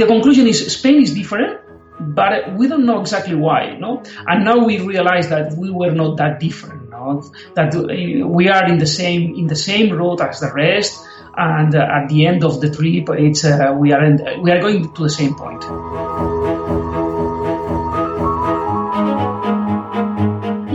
the conclusion is Spain is different, but we don't know exactly why. No, and now we realize that we were not that different. No? That we are in the same in the same road as the rest, and uh, at the end of the trip, it's uh, we are in, we are going to the same point.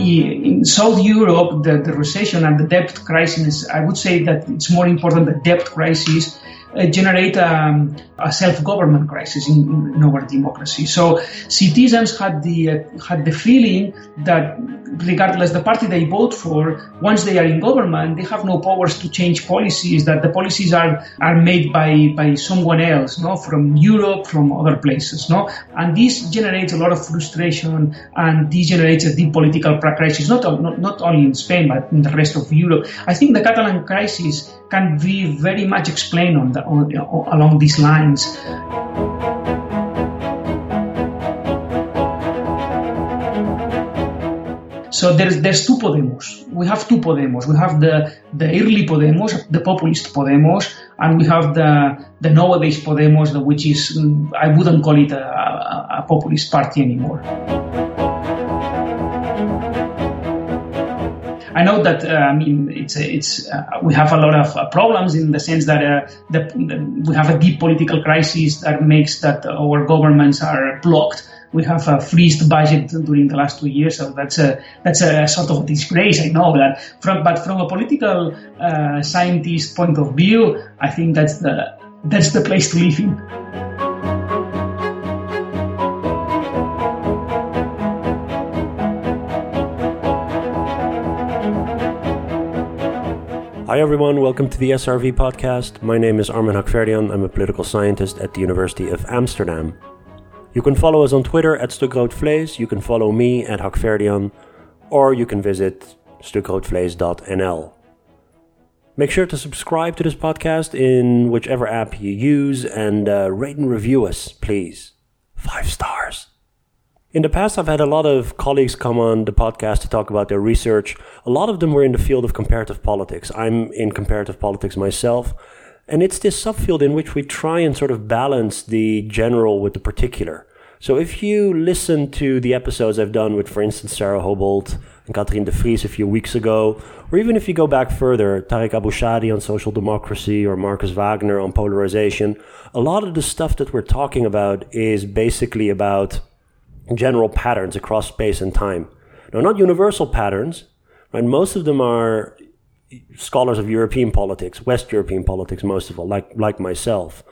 in South Europe, the, the, recession and the debt crisis, I would say that it's more important the debt crisis uh, generate um, a self-government crisis in, in, our democracy. So citizens had the uh, had the feeling that regardless the party they vote for, once they are in government, they have no powers to change policies. That the policies are are made by by someone else, no, from Europe, from other places, no, and this generates a lot of frustration and this generates a deep political crisis, not not, not only in Spain but in the rest of Europe. I think the Catalan crisis can be very much explained on, the, on along these lines. So there's there's two Podemos. We have two Podemos. We have the the early Podemos, the populist Podemos, and we have the the nowadays Podemos, which is I wouldn't call it a, a, a populist party anymore. I know that uh, I mean it's it's uh, we have a lot of uh, problems in the sense that the, the, we have a deep political crisis that makes that our governments are blocked. We have a freezed budget during the last two years, so that's a that's a sort of disgrace. I know that, from, but from a political uh, scientist point of view, I think that's the that's the place to live in. Hi everyone, welcome to the SRV podcast. My name is Armin Hakhverdian. I'm a political scientist at the University of Amsterdam. You can follow us on Twitter at StukRoodVlees, you can follow me at Hakhverdian, or you can visit stukroodvlees.nl. Make sure to subscribe to this podcast in whichever app you use and uh, rate and review us, please. Five stars. In the past, I've had a lot of colleagues come on the podcast to talk about their research. A lot of them were in the field of comparative politics. I'm in comparative politics myself. And it's this subfield in which we try and sort of balance the general with the particular. So if you listen to the episodes I've done with, for instance, Sara Hobolt and Catherine de Vries a few weeks ago, or even if you go back further, Tarik Abou-Chadi on social democracy or Markus Wagner on polarization, a lot of the stuff that we're talking about is basically about general patterns across space and time. Now, not universal patterns, right? Most of them are scholars of European politics, West European politics, most of all, like, like myself.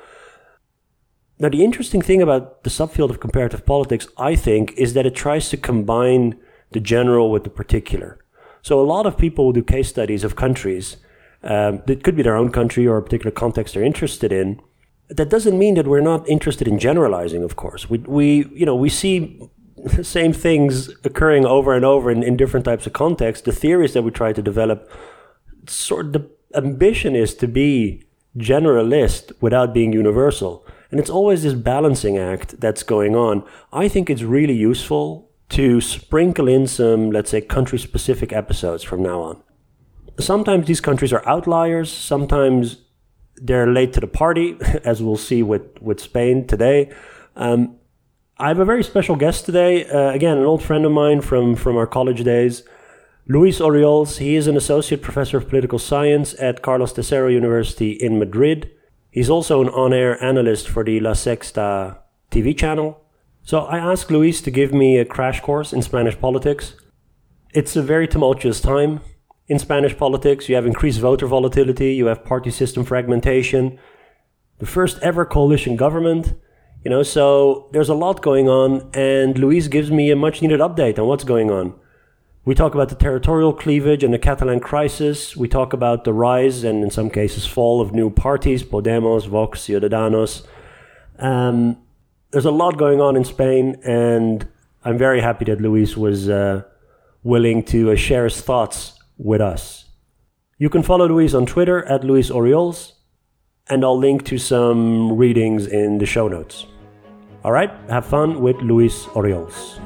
Now, the interesting thing about the subfield of comparative politics, I think, is that it tries to combine the general with the particular. So, a lot of people do case studies of countries. Um, it could be their own country or a particular context they're interested in that doesn't mean that we're not interested in generalizing, of course. We, we you know, we see the same things occurring over and over in, in different types of contexts. The theories that we try to develop, sort of the ambition is to be generalist without being universal. And it's always this balancing act that's going on. I think it's really useful to sprinkle in some, let's say, country specific episodes from now on. Sometimes these countries are outliers. Sometimes they're late to the party, as we'll see with, with Spain today. Um, I have a very special guest today. Uh, again, an old friend of mine from, from our college days, Luis Orriols. He is an associate professor of political science at Carlos III University in Madrid. He's also an on air analyst for the La Sexta TV channel. So I asked Luis to give me a crash course in Spanish politics. It's a very tumultuous time in Spanish politics. You have increased voter volatility, you have party system fragmentation, the first ever coalition government. You know, so there's a lot going on, and Luis gives me a much needed update on what's going on. We talk about the territorial cleavage and the Catalan crisis. We talk about the rise and, in some cases, fall of new parties, Podemos, Vox, Ciudadanos. Um, there's a lot going on in Spain, and I'm very happy that Luis was uh, willing to uh, share his thoughts with us. You can follow Luis on Twitter at Luis Orriols, and I'll link to some readings in the show notes. All right, have fun with Luis Orriols.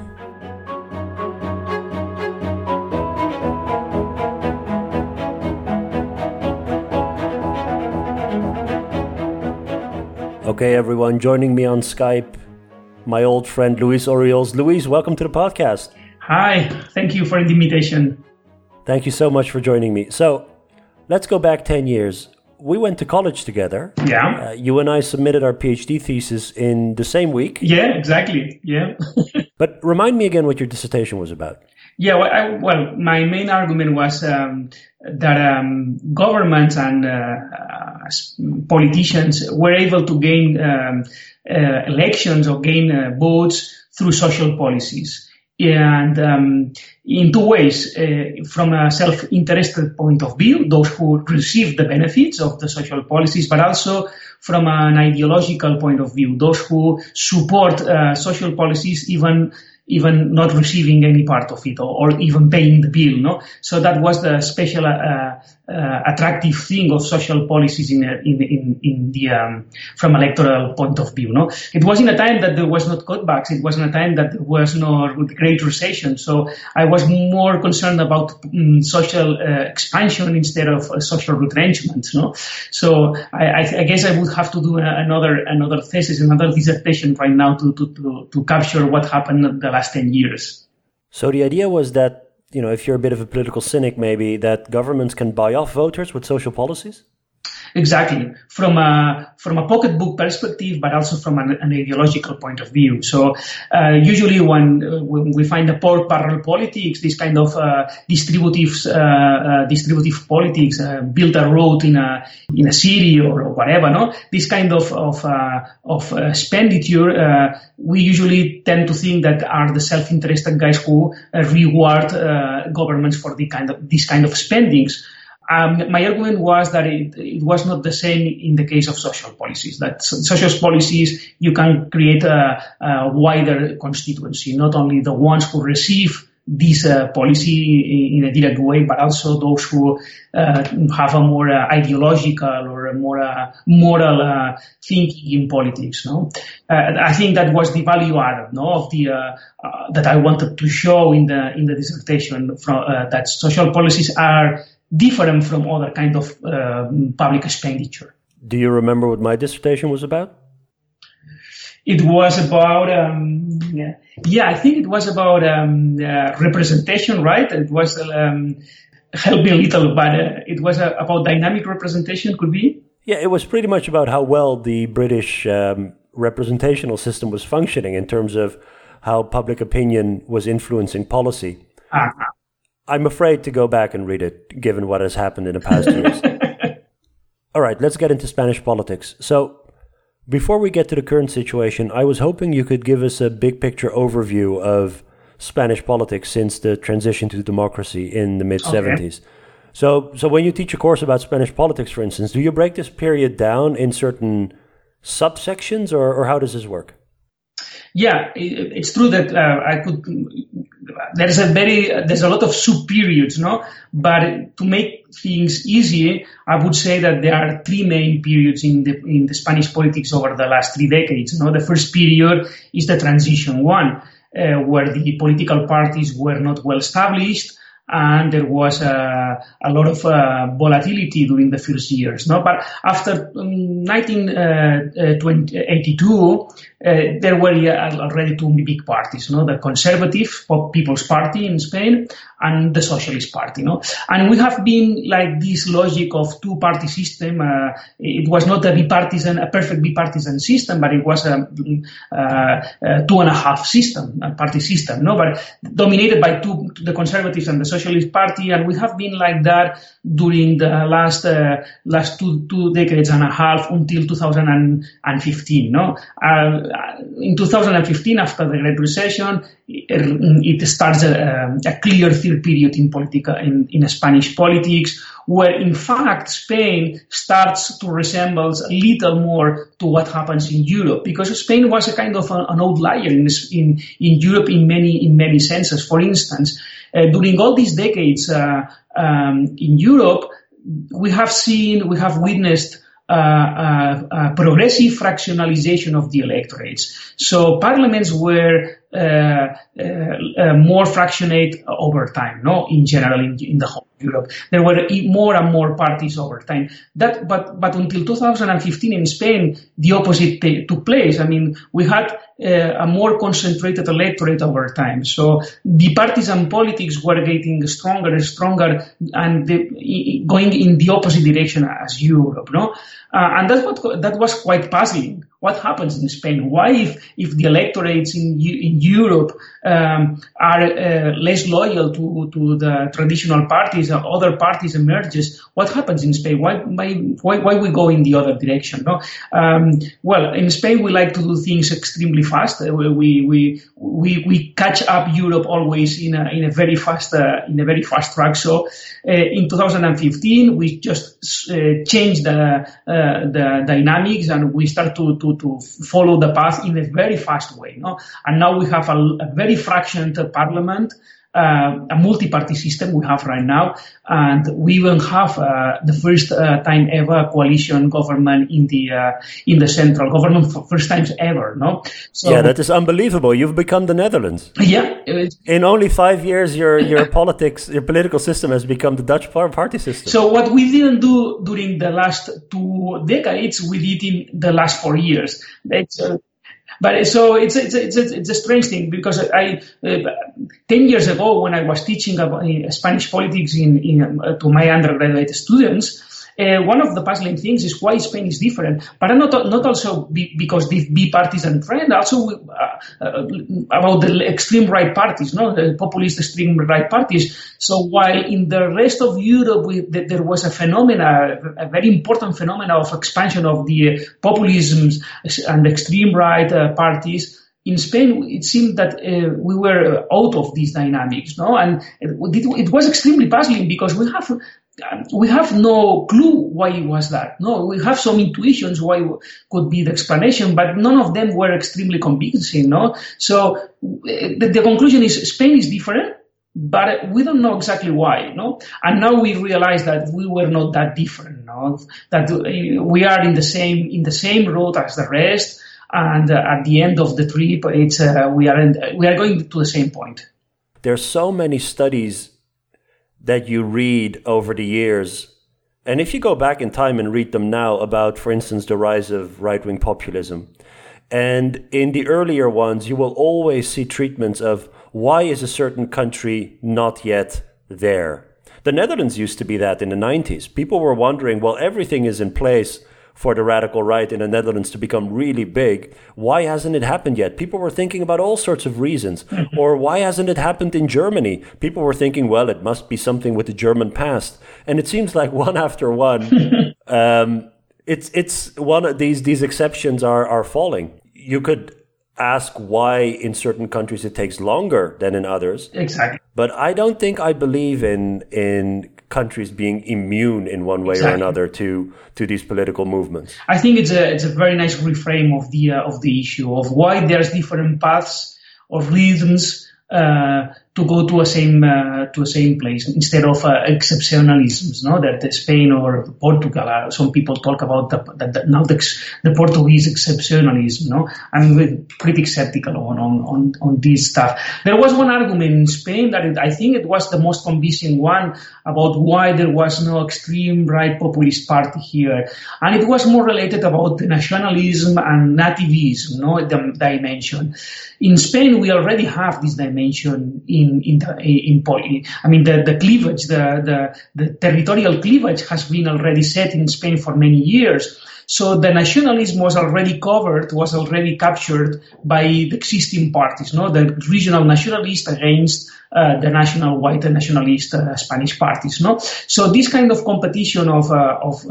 Okay, everyone, joining me on Skype, my old friend Luis Orriols. Luis, welcome to the podcast. Hi, thank you for the invitation. Thank you so much for joining me. So, let's go back 10 years. We went to college together. Yeah. Uh, you and I submitted our PhD thesis in the same week. Yeah, exactly. Yeah. but remind me again what your dissertation was about. Yeah, well, I, well my main argument was um, that um, governments and uh, uh, politicians were able to gain um, uh, elections or gain uh, votes through social policies and um, in two ways uh, from a self-interested point of view those who receive the benefits of the social policies but also from an ideological point of view those who support uh, social policies even even not receiving any part of it or, or even paying the bill. No, so that was the special uh, uh, attractive thing of social policies in in in, in the um, from electoral point of view. No, it was in a time that there was not cutbacks. It was in a time that there was no great recession. So I was more concerned about um, social uh, expansion instead of uh, social retrenchment. No, so I, I, guess I would have to do another another thesis, another dissertation right now to to to, to capture what happened the last 10 years. So the idea was that, you know, if you're a bit of a political cynic, maybe that governments can buy off voters with social policies? Exactly, from a from a pocketbook perspective, but also from an, an ideological point of view. So uh, usually when, uh, when we find a pork barrel politics, this kind of uh, distributive uh, uh, distributive politics, uh, build a road in a in a city or whatever, no, this kind of of of expenditure, we usually tend to think that are the self-interested guys who reward governments for the kind of this kind of spendings. Um, my argument was that it, it, was not the same in the case of social policies. That social policies, you can create a, a wider constituency, not only the ones who receive this uh, policy in a direct way, but also those who uh, have a more uh, ideological or a more uh, moral uh, thinking in politics. No, uh, I think that was the value added, no, of the that I wanted to show in the in the dissertation from that social policies are different from other kind of uh, public expenditure. Do you remember what my dissertation was about? It was about, um, yeah, yeah, I think it was about um, uh, representation, right? It was, um, help me a little, but uh, it was uh, about dynamic representation, could be? Yeah, it was pretty much about how well the British um, representational system was functioning in terms of how public opinion was influencing policy. Uh-huh. I'm afraid to go back and read it, given what has happened in the past years. All right, let's get into Spanish politics. So, before we get to the current situation, I was hoping you could give us a big picture overview of Spanish politics since the transition to democracy in the mid 70s. Okay. So, so when you teach a course about Spanish politics, for instance, do you break this period down in certain subsections, or, or how does this work? Yeah, it's true that uh, I could there's a very there's a lot of sub periods, no. But to make things easy, I would say that there are three main periods in the in the Spanish politics over the last three decades. No, the first period is the transition one, uh, where the political parties were not well established and there was a, a lot of uh, volatility during the first years. No, but after um, 1982, uh, uh, there were already two big parties. No, the Conservative People's Party in Spain and the Socialist Party. No, and we have been like this logic of two-party system. Uh, it was not a bipartisan, a perfect bipartisan system, but it was a, a, a two and a half system, a party system. No, but dominated by two, the Conservatives and the Socialist Party, and we have been like that during the last uh, last two two decades and a half until 2015. No, uh, in 2015, after the Great Recession, it, starts a, a, clear third period in politica in, in Spanish politics, where in fact Spain starts to resemble a little more to what happens in Europe, because Spain was a kind of a, an outlier in, in in Europe in many in many senses. For instance. Uh, during all these decades uh, um, in Europe, we have seen, we have witnessed progressive fractionalization of the electorates. So parliaments were uh, uh, more fractionate over time, no, in general, in, in the whole Europe. There were more and more parties over time. That, but, but until 2015 in Spain, the opposite t- took place. I mean, we had uh, a more concentrated electorate over time. So the partisan politics were getting stronger and stronger and the, going in the opposite direction as Europe, no? Uh, and that's what, that was quite puzzling what happens in Spain? Why, if, if the electorates in, in Europe um, are uh, less loyal to, to the traditional parties, other parties emerges, what happens in Spain? Why, why, why, we go in the other direction? No? Um, well, in Spain, we like to do things extremely fast. Uh, we, we, we, we catch up Europe always in a, in a very fast, uh, in a very fast track. So, uh, in 2015, we just uh, changed the, uh, the dynamics and we start to, to to, follow the path in a very fast way. No? And now we have a, a very fractioned parliament a multi-party system we have right now, and we even have uh, the first uh, time ever coalition government in the uh, in the central government for first times ever. No, so, yeah, that is unbelievable. You've become the Netherlands. Yeah, in only five years, your your politics, your political system has become the Dutch party system. So what we didn't do during the last two decades, we did in the last four years. It's, uh, but so it's it's it's, it's a strange thing because I uh, ten years ago when I was teaching about uh, Spanish politics in, in uh, to my undergraduate students, uh, one of the puzzling things is why Spain is different, but not not also be, because the bipartisan trend, also uh, uh, about the extreme right parties, no, the populist extreme right parties. So while in the rest of Europe we, there was a phenomena, a very important phenomena of expansion of the populisms and extreme right uh, parties in Spain, it seemed that uh, we were out of these dynamics, no? And it, it, was extremely puzzling because we have we have no clue why it was that. No, we have some intuitions why could be the explanation, but none of them were extremely convincing. No, so the, the conclusion is Spain is different, but we don't know exactly why. No, and now we realize that we were not that different. No, that we are in the same in the same road as the rest, and uh, at the end of the trip, it's uh, we are in, we are going to the same point. There's so many studies that you read over the years. And if you go back in time and read them now about, for instance, the rise of right wing populism, and in the earlier ones, you will always see treatments of why is a certain country not yet there? The Netherlands used to be that in the 90s. People were wondering, well, everything is in place for the radical right in the Netherlands to become really big. Why hasn't it happened yet? People were thinking about all sorts of reasons. Mm-hmm. or why hasn't it happened in Germany? People were thinking, well, it must be something with the German past. And it seems like one after one, um, it's it's one of these these exceptions are are falling. You could ask why in certain countries it takes longer than in others. Exactly. But I don't think I believe in in countries being immune in one way exactly. or another to to these political movements. I think it's a it's a very nice reframe of the uh, of the issue of why there's different paths or rhythms uh, to go to a same uh, to a same place instead of uh, exceptionalisms. No, that Spain or Portugal. Uh, some people talk about the, the, the now the, the, Portuguese exceptionalism. No, I'm pretty skeptical on, on on on this stuff. There was one argument in Spain that it, I think it was the most convincing one about why there was no extreme right populist party here, and it was more related about the nationalism and nativism. No, the dimension. In Spain, we already have this dimension in in in the, in, in I mean the, the cleavage, the, the the territorial cleavage has been already set in Spain for many years. So the nationalism was already covered, was already captured by the existing parties, no? The regional nationalists against uh, the national white nationalist uh, Spanish parties. No, so this kind of competition of uh, of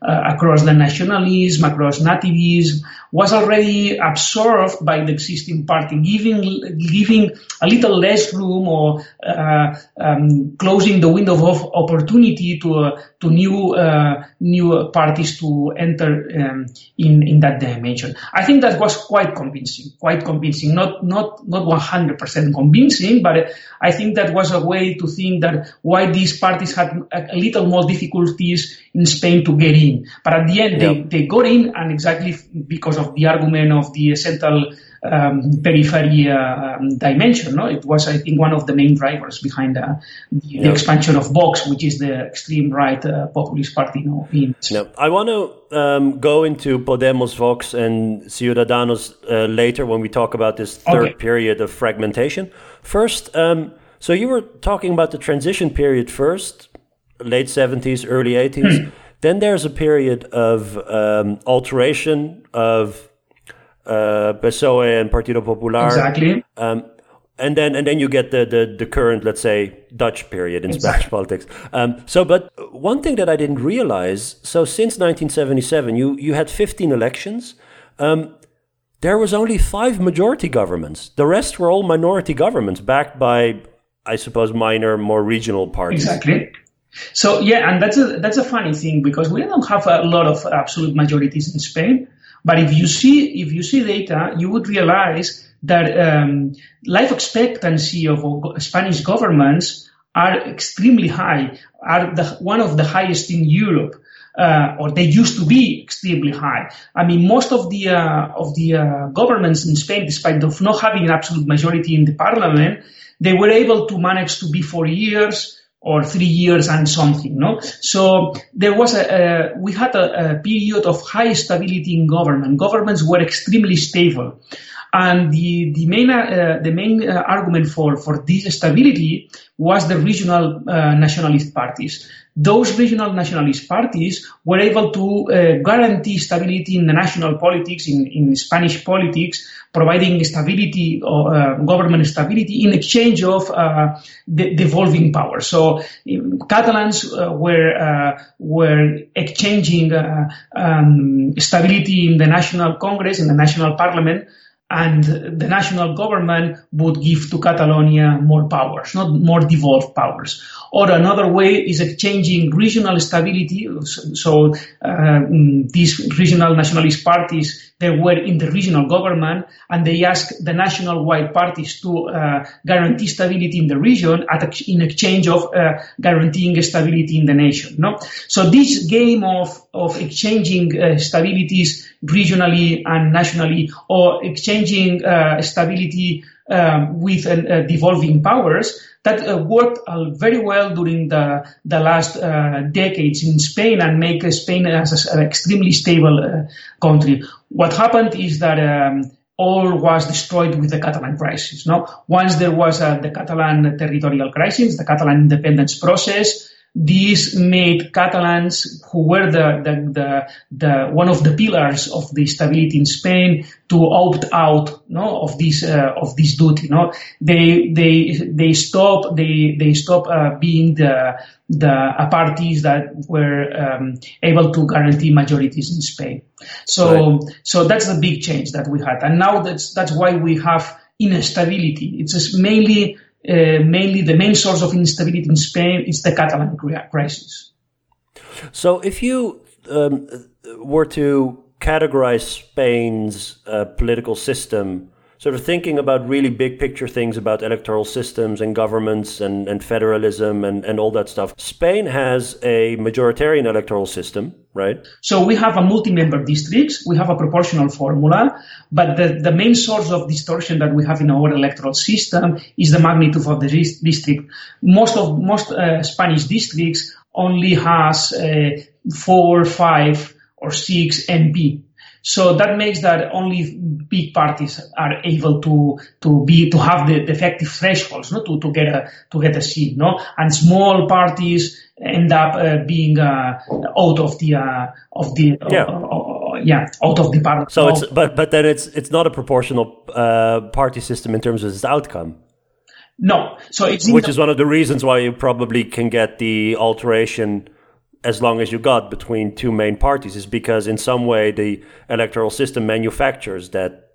across the nationalism, across nativism, was already absorbed by the existing party, giving giving a little less room or um, closing the window of opportunity to to new new parties to enter um, in in that dimension. I think that was quite convincing, quite convincing. Not not not 100% convincing, but I think that was a way to think that why these parties had a little more difficulties in Spain to get in. But at the end, they, they got in, and exactly because of the argument of the central um, periphery uh, um, dimension. No, it was I think one of the main drivers behind uh, the, yeah. the, expansion of Vox, which is the extreme right uh, populist party. No, in no, I want to um, go into Podemos, Vox, and Ciudadanos uh, later when we talk about this third okay. period of fragmentation. First, um, so you were talking about the transition period first, late seventies, early eighties. Hmm. Then there's a period of um, alteration of uh, PSOE and Partido Popular. Exactly. Um, and then and then you get the, the, the current, let's say, Dutch period in exactly. Spanish politics. Um, so, but one thing that I didn't realize, so since 1977, you you had 15 elections. Um, there was only five majority governments. The rest were all minority governments, backed by, I suppose, minor, more regional parties. Exactly. So yeah, and that's a that's a funny thing because we don't have a lot of absolute majorities in Spain. But if you see if you see data, you would realize that um, life expectancy of Spanish governments are extremely high, are the, one of the highest in Europe. Uh, or they used to be extremely high. I mean, most of the uh, of the uh, governments in Spain, despite of not having an absolute majority in the parliament, they were able to manage to be for years or three years and something, no? So there was a, we had a, a, period of high stability in government. Governments were extremely stable. And the, the main, uh, the main uh, argument for, for this stability was the regional uh, nationalist parties. Those regional nationalist parties were able to uh, guarantee stability in the national politics, in, in Spanish politics, providing stability or uh, government stability in exchange of uh, the devolving power. So Catalans were were exchanging um, stability in the national Congress, in the national parliament, and the national government would give to Catalonia more powers, not more devolved powers. Or another way is exchanging regional stability. So uh, these regional nationalist parties, they were in the regional government and they asked the national white parties to uh, guarantee stability in the region at, in exchange of uh, guaranteeing stability in the nation. No? So this game of, of exchanging uh, stabilities regionally and nationally or exchanging uh, stability um, with uh, devolving powers that uh, worked uh, very well during the, the last uh, decades in Spain and make Spain as an extremely stable uh, country. What happened is that um, all was destroyed with the Catalan crisis. No? Once there was the Catalan territorial crisis, the Catalan independence process, this made Catalans, who were the, the, the, the, one of the pillars of the stability in Spain, to opt out no, of this uh, of this duty. No, they they they stop they they stop uh, being the the uh, parties that were um, able to guarantee majorities in Spain. So right. so that's the big change that we had, and now that's that's why we have instability. It's mainly uh, mainly the main source of instability in Spain is the Catalan crisis. So, if you um, were to categorize Spain's uh, political system, sort of thinking about really big picture things about electoral systems and governments and, and federalism and, and all that stuff, Spain has a majoritarian electoral system right? So we have a multi-member districts, we have a proportional formula, but the, the main source of distortion that we have in our electoral system is the magnitude of the district. Most of most uh, Spanish districts only has uh, four, five, or six MP. So that makes that only big parties are able to to be to have the, the effective thresholds, no, to, to get a to get a seat, no, and small parties end up uh, being uh, out of the uh, of the yeah. Uh, yeah out of the parliament. So it's but but then it's it's not a proportional uh, party system in terms of its outcome. No, so it's which is one of the reasons why you probably can get the alteration as long as you got between two main parties is because in some way the electoral system manufactures that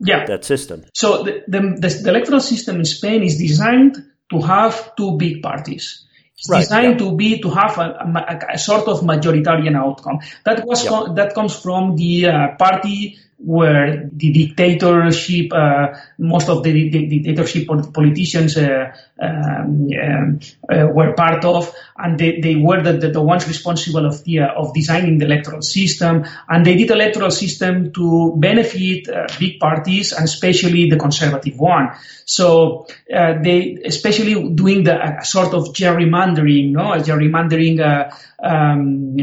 yeah. that system. So the, the, the, electoral system in Spain is designed to have two big parties. It's right, designed yeah. to be to have a, a, a, sort of majoritarian outcome. That was yeah. that comes from the uh, party where the dictatorship, uh, most of the, the, dictatorship politicians uh, um, uh, were part of, and they, they were the, the, the, ones responsible of the of designing the electoral system, and they did electoral system to benefit big parties and especially the conservative one. So they, especially doing the sort of gerrymandering, no, a gerrymandering um,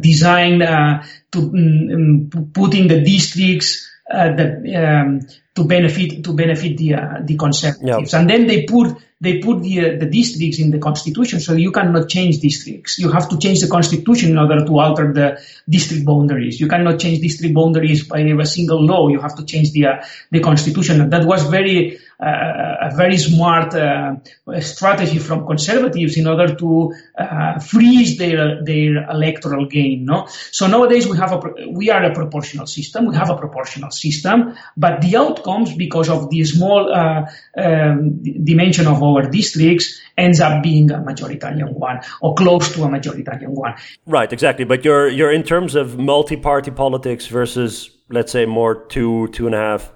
design to um, putting the districts uh, that um, to benefit to benefit the uh, the conservatives, and then they put they put the uh, the districts in the constitution, so you cannot change districts. You have to change the constitution in order to alter the district boundaries. You cannot change district boundaries by a single law. You have to change the uh, the constitution. That was very a very smart uh, strategy from conservatives in order to uh, freeze their their electoral gain. No, so nowadays we have a we are a proportional system. We have a proportional system, but the outcomes because of the small um, dimension of our districts ends up being a majoritarian one or close to a majoritarian one. Right, exactly. But you're you're in terms of multi-party politics versus let's say more two two and a half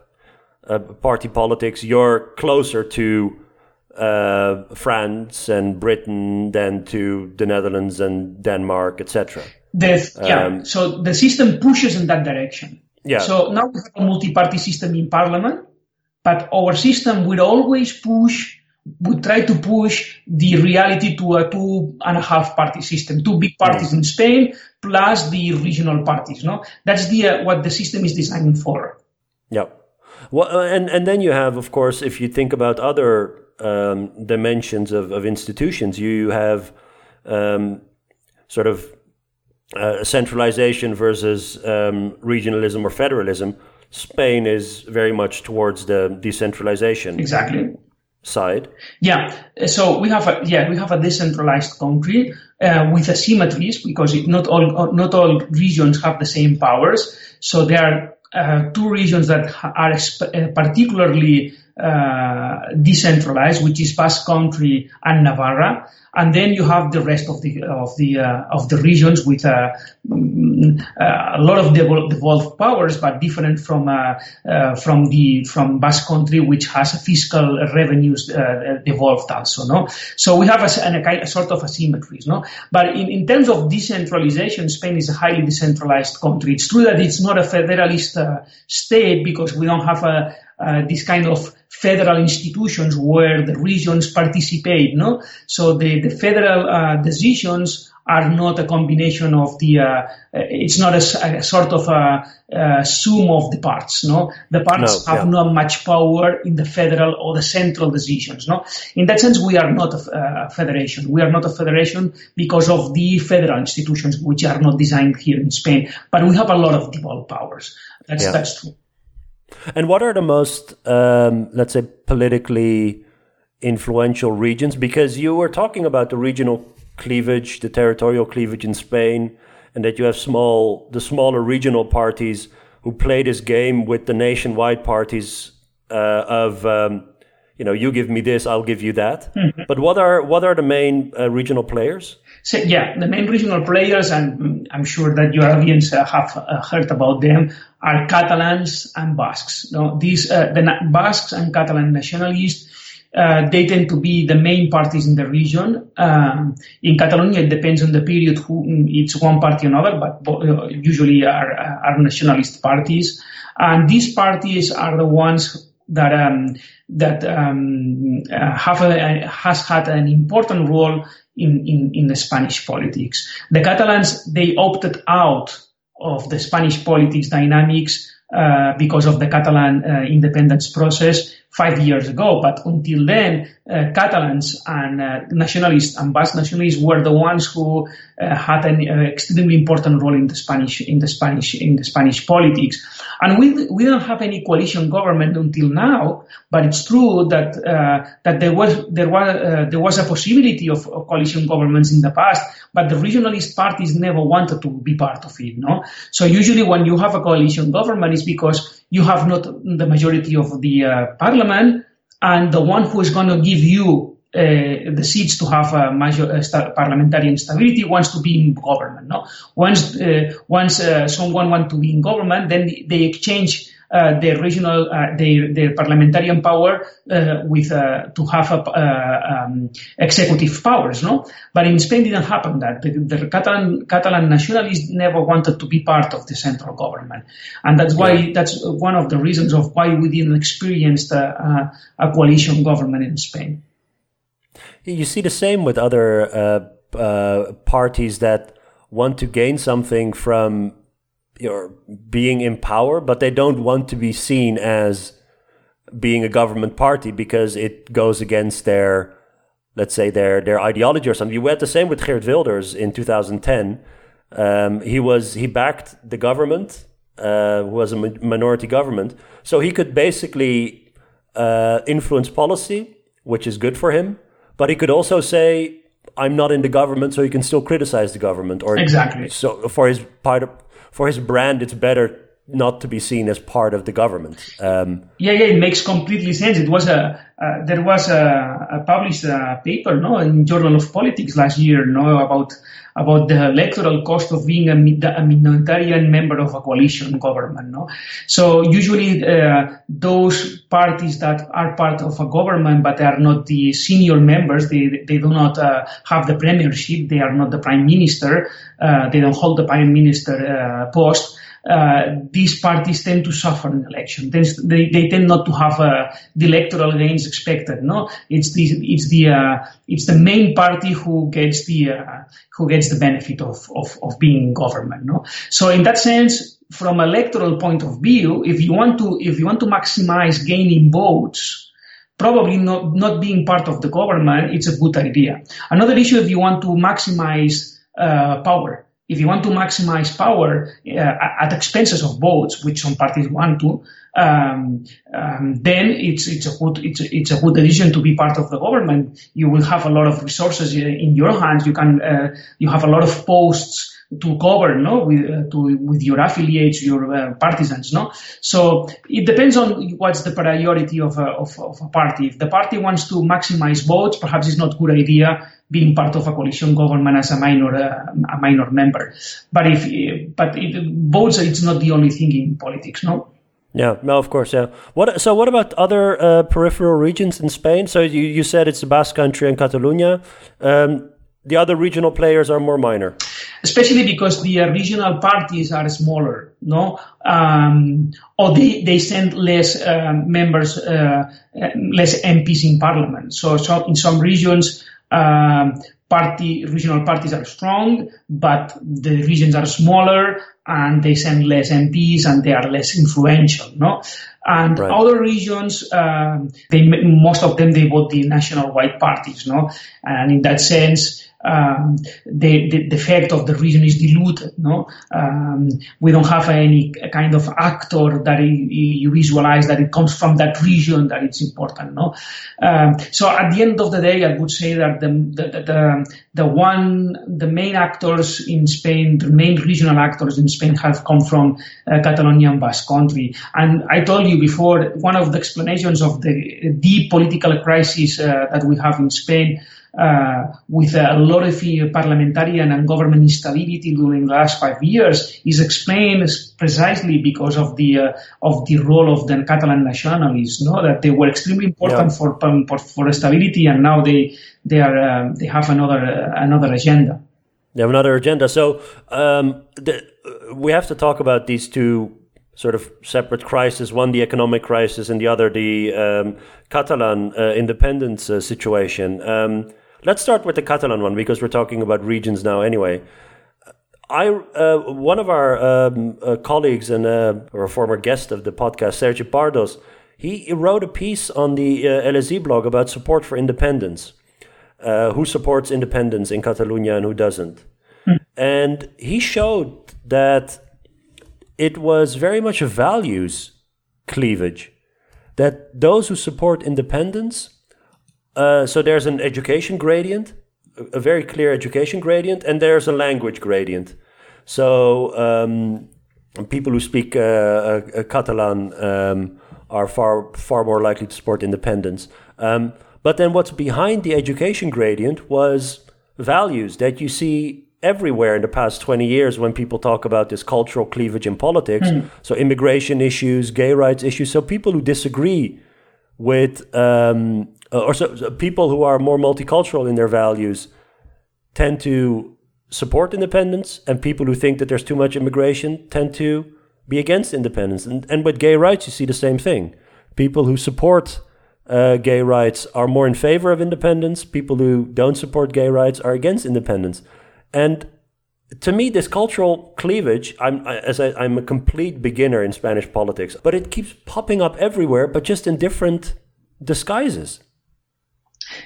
uh, party politics, you're closer to uh, France and Britain than to the Netherlands and Denmark, etc. yeah. Um, so the system pushes in that direction. Yeah. So now we have a multi-party system in Parliament, but our system will always push. We try to push the reality to a two and a half party system, two big parties mm. in Spain plus the regional parties. No, that's the uh, what the system is designed for. Yeah. Well, uh, and and then you have, of course, if you think about other um, dimensions of, of institutions, you have um, sort of uh, centralization versus um, regionalism or federalism. Spain is very much towards the decentralization. Exactly side. Yeah, so we have a yeah we have a decentralized country uh, with asymmetries because it, not all not all regions have the same powers. So there are two regions that are uh, particularly uh, decentralized, which is Basque Country and Navarra, and then you have the rest of the of the uh, of the regions with uh, mm, uh, a lot of devolved powers, but different from from the from Basque Country, which has fiscal revenues devolved also. No, so we have a, a, a sort of asymmetries. No, but in, in terms of decentralization, Spain is a highly decentralized country. It's true that it's not a federalist state because we don't have a uh, this kind of federal institutions where the regions participate. No, so the the federal uh, decisions are not a combination of the. Uh, it's not a, a, sort of a, a, sum of the parts. No, the parts no, have yeah. not much power in the federal or the central decisions. No, in that sense, we are not a, a federation. We are not a federation because of the federal institutions which are not designed here in Spain. But we have a lot of devolved powers. That's yeah. that's true. And what are the most, um, let's say, politically influential regions? Because you were talking about the regional cleavage, the territorial cleavage in Spain, and that you have small, the smaller regional parties who play this game with the nationwide parties uh, of, um, you know, you give me this, I'll give you that. Mm-hmm. But what are what are the main uh, regional players? So, yeah, the main regional players, and I'm sure that your audience uh, have uh, heard about them, are Catalans and Basques. No, these uh, the Basques and Catalan nationalists. Uh, they tend to be the main parties in the region. Um, in Catalonia, it depends on the period who it's one party or another, but uh, usually are, are nationalist parties. And these parties are the ones that um, that um, uh, have a, has had an important role in, in, in the Spanish politics. The Catalans they opted out of the Spanish politics dynamics uh, because of the Catalan uh, independence process five years ago. But until then, uh, Catalans and uh, nationalists and Basque nationalists were the ones who uh, had an uh, extremely important role in the Spanish in the Spanish in the Spanish politics. And we we don't have any coalition government until now. But it's true that uh, that there was there was uh, there was a possibility of, of, coalition governments in the past, but the regionalist parties never wanted to be part of it. No, so usually when you have a coalition government, it's because you have not the majority of the parliament and the one who is going to give you uh, the seats to have a major uh, parliamentary instability, wants to be in government. No, once uh, once uh, someone wants to be in government, then they exchange uh, their regional, uh, their, their parliamentarian power uh, with to have a, um, executive powers, no? But in Spain, didn't happen that. The, the Catalan, Catalan nationalists never wanted to be part of the central government, and that's why yeah. that's one of the reasons of why we didn't experience a, a coalition government in Spain. You see the same with other uh, uh, parties that want to gain something from or being in power, but they don't want to be seen as being a government party because it goes against their, let's say, their their ideology or something. You had the same with Geert Wilders in 2010. Um, he was he backed the government, uh, who was a minority government, so he could basically uh, influence policy, which is good for him. But he could also say, "I'm not in the government," so he can still criticize the government. Or exactly. So for his part of for his brand, it's better not to be seen as part of the government. Um, yeah, yeah, it makes completely sense. It was a uh, there was a, a published uh, paper, no, in Journal of Politics last year, no, about about the electoral cost of being a, a minoritarian member of a coalition government, no. So usually uh, those parties that are part of a government but are not the senior members, they they do not uh, have the premiership, they are not the prime minister, uh, they don't hold the prime minister uh, post these parties tend to suffer in election. They, they tend not to have uh, the electoral gains expected. No, it's the it's the uh, it's the main party who gets the uh, who gets the benefit of, of of being in government. No, so in that sense, from electoral point of view, if you want to if you want to maximize gaining votes probably not, not being part of the government, it's a good idea. Another issue, if you want to maximize uh, power, if you want to maximize power uh, at expenses of votes, which some parties want to, um, um, then it's it's a good it's a, it's a good decision to be part of the government. You will have a lot of resources in your hands. You can uh, you have a lot of posts to cover, no, with uh, to with your affiliates, your uh, partisans, no. So it depends on what's the priority of a, of, of a party. If the party wants to maximize votes, perhaps it's not a good idea being part of a coalition government as a minor uh, a minor member. But if but it, votes, it's not the only thing in politics, no. Yeah, no, of course, yeah. What so? What about other uh, peripheral regions in Spain? So you, you said it's the Basque Country and Catalonia. Um, the other regional players are more minor especially because the regional parties are smaller, no, um, or they, they send less uh, members, uh, less MPs in parliament. So, so in some regions, um, party regional parties are strong, but the regions are smaller and they send less MPs and they are less influential, no. And right. other regions, um, they most of them they vote the national white parties, no. And in that sense, um, the, the, the effect of the region is diluted. No, um, we don't have any kind of actor that you visualize that it comes from that region that it's important. No, um, so at the end of the day, I would say that the the, the the one the main actors in Spain, the main regional actors in Spain have come from uh, Catalonia and Basque Country. And I told you before, one of the explanations of the deep political crisis uh, that we have in Spain uh, with a lot of uh, parliamentarian and government instability during the last five years is explained precisely because of the uh, of the role of the Catalan nationalists, no? that they were extremely important yeah. for, for for stability, and now they they are uh, they have another uh, another agenda. They have another agenda. So um, the, we have to talk about these two sort of separate crises one the economic crisis and the other the um, catalan uh, independence uh, situation um, Let's start with the Catalan one because we're talking about regions now anyway. I uh, one of our um, uh, colleagues and uh, or a former guest of the podcast, Sergi Pardos, he wrote a piece on the uh, LSE blog about support for independence. Uh, who supports independence in Catalonia and who doesn't? Mm. And he showed that it was very much a values cleavage. That those who support independence uh, so there's an education gradient, a very clear education gradient, and there's a language gradient. So um, people who speak uh, uh, Catalan um, are far far more likely to support independence. Um, But then what's behind the education gradient was values that you see everywhere in the past 20 years when people talk about this cultural cleavage in politics. Mm. So, immigration issues, gay rights issues. So, people who disagree with, um, or so, so people who are more multicultural in their values tend to support independence, and people who think that there's too much immigration tend to be against independence. And, and with gay rights, you see the same thing. People who support uh, gay rights are more in favor of independence. People who don't support gay rights are against independence. And to me, this cultural cleavage, I'm, as I, I'm a complete beginner in Spanish politics, but it keeps popping up everywhere, but just in different disguises.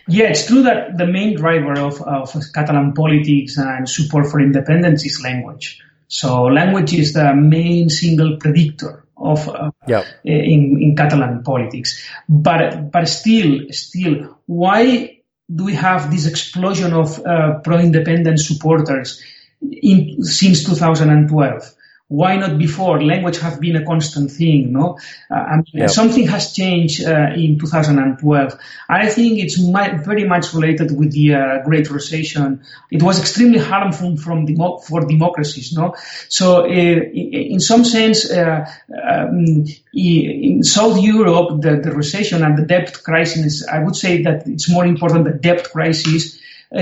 Yeah, it's true that the main driver of, of Catalan politics and support for independence is language. So language is the main single predictor of uh, yeah. in, in Catalan politics. But but still, still, why we have this explosion of uh, pro-independence supporters in, since 2012? Why not before? Language has been a constant thing, no? Uh, I mean, yep. something has changed uh, in 2012. I think it's my, very much related with the uh, Great Recession. It was extremely harmful from demo- for democracies, no? So, uh, in some sense, uh, um, in South Europe, the, the recession and the debt crisis, I would say that it's more important the debt crisis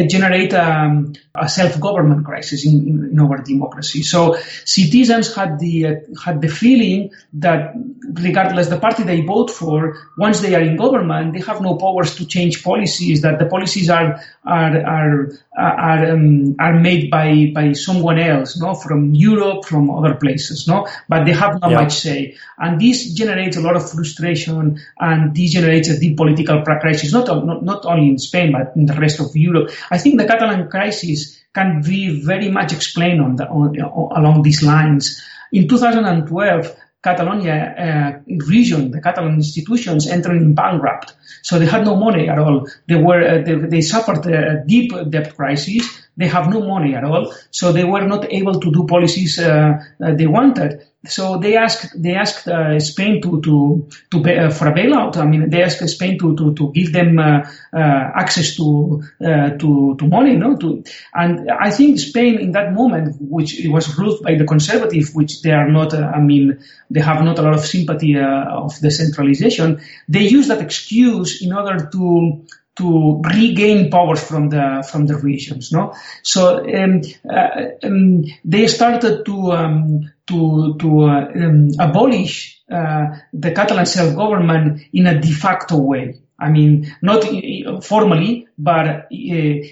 generate um, a self-government crisis in, in, in, our democracy. So citizens had the uh, had the feeling that regardless the party they vote for, once they are in government, they have no powers to change policies. That the policies are are are are, um, are made by by someone else, no, from Europe, from other places, no, but they have not yeah. much say, and this generates a lot of frustration, and this generates a deep political crisis, not, not not only in Spain but in the rest of Europe. I think the Catalan crisis can be very much explained on, the, on along these lines. In 2012, Catalonia uh, region, the Catalan institutions entering bankrupt. So they had no money at all. They were uh, they, they, suffered a deep debt crisis. They have no money at all. So they were not able to do policies uh, they wanted so they asked they asked uh, Spain to to to pay, uh, for a bailout. I mean, they asked Spain to to, to give them uh, uh access to uh, to to money, no? To and I think Spain in that moment, which it was ruled by the conservative, which they are not. Uh, I mean, they have not a lot of sympathy of decentralization. They use that excuse in order to to regain powers from the from the regions. No, so um, uh, um, they started to um, to to uh, um, abolish uh, the Catalan self government in a de facto way. I mean, not formally, but uh,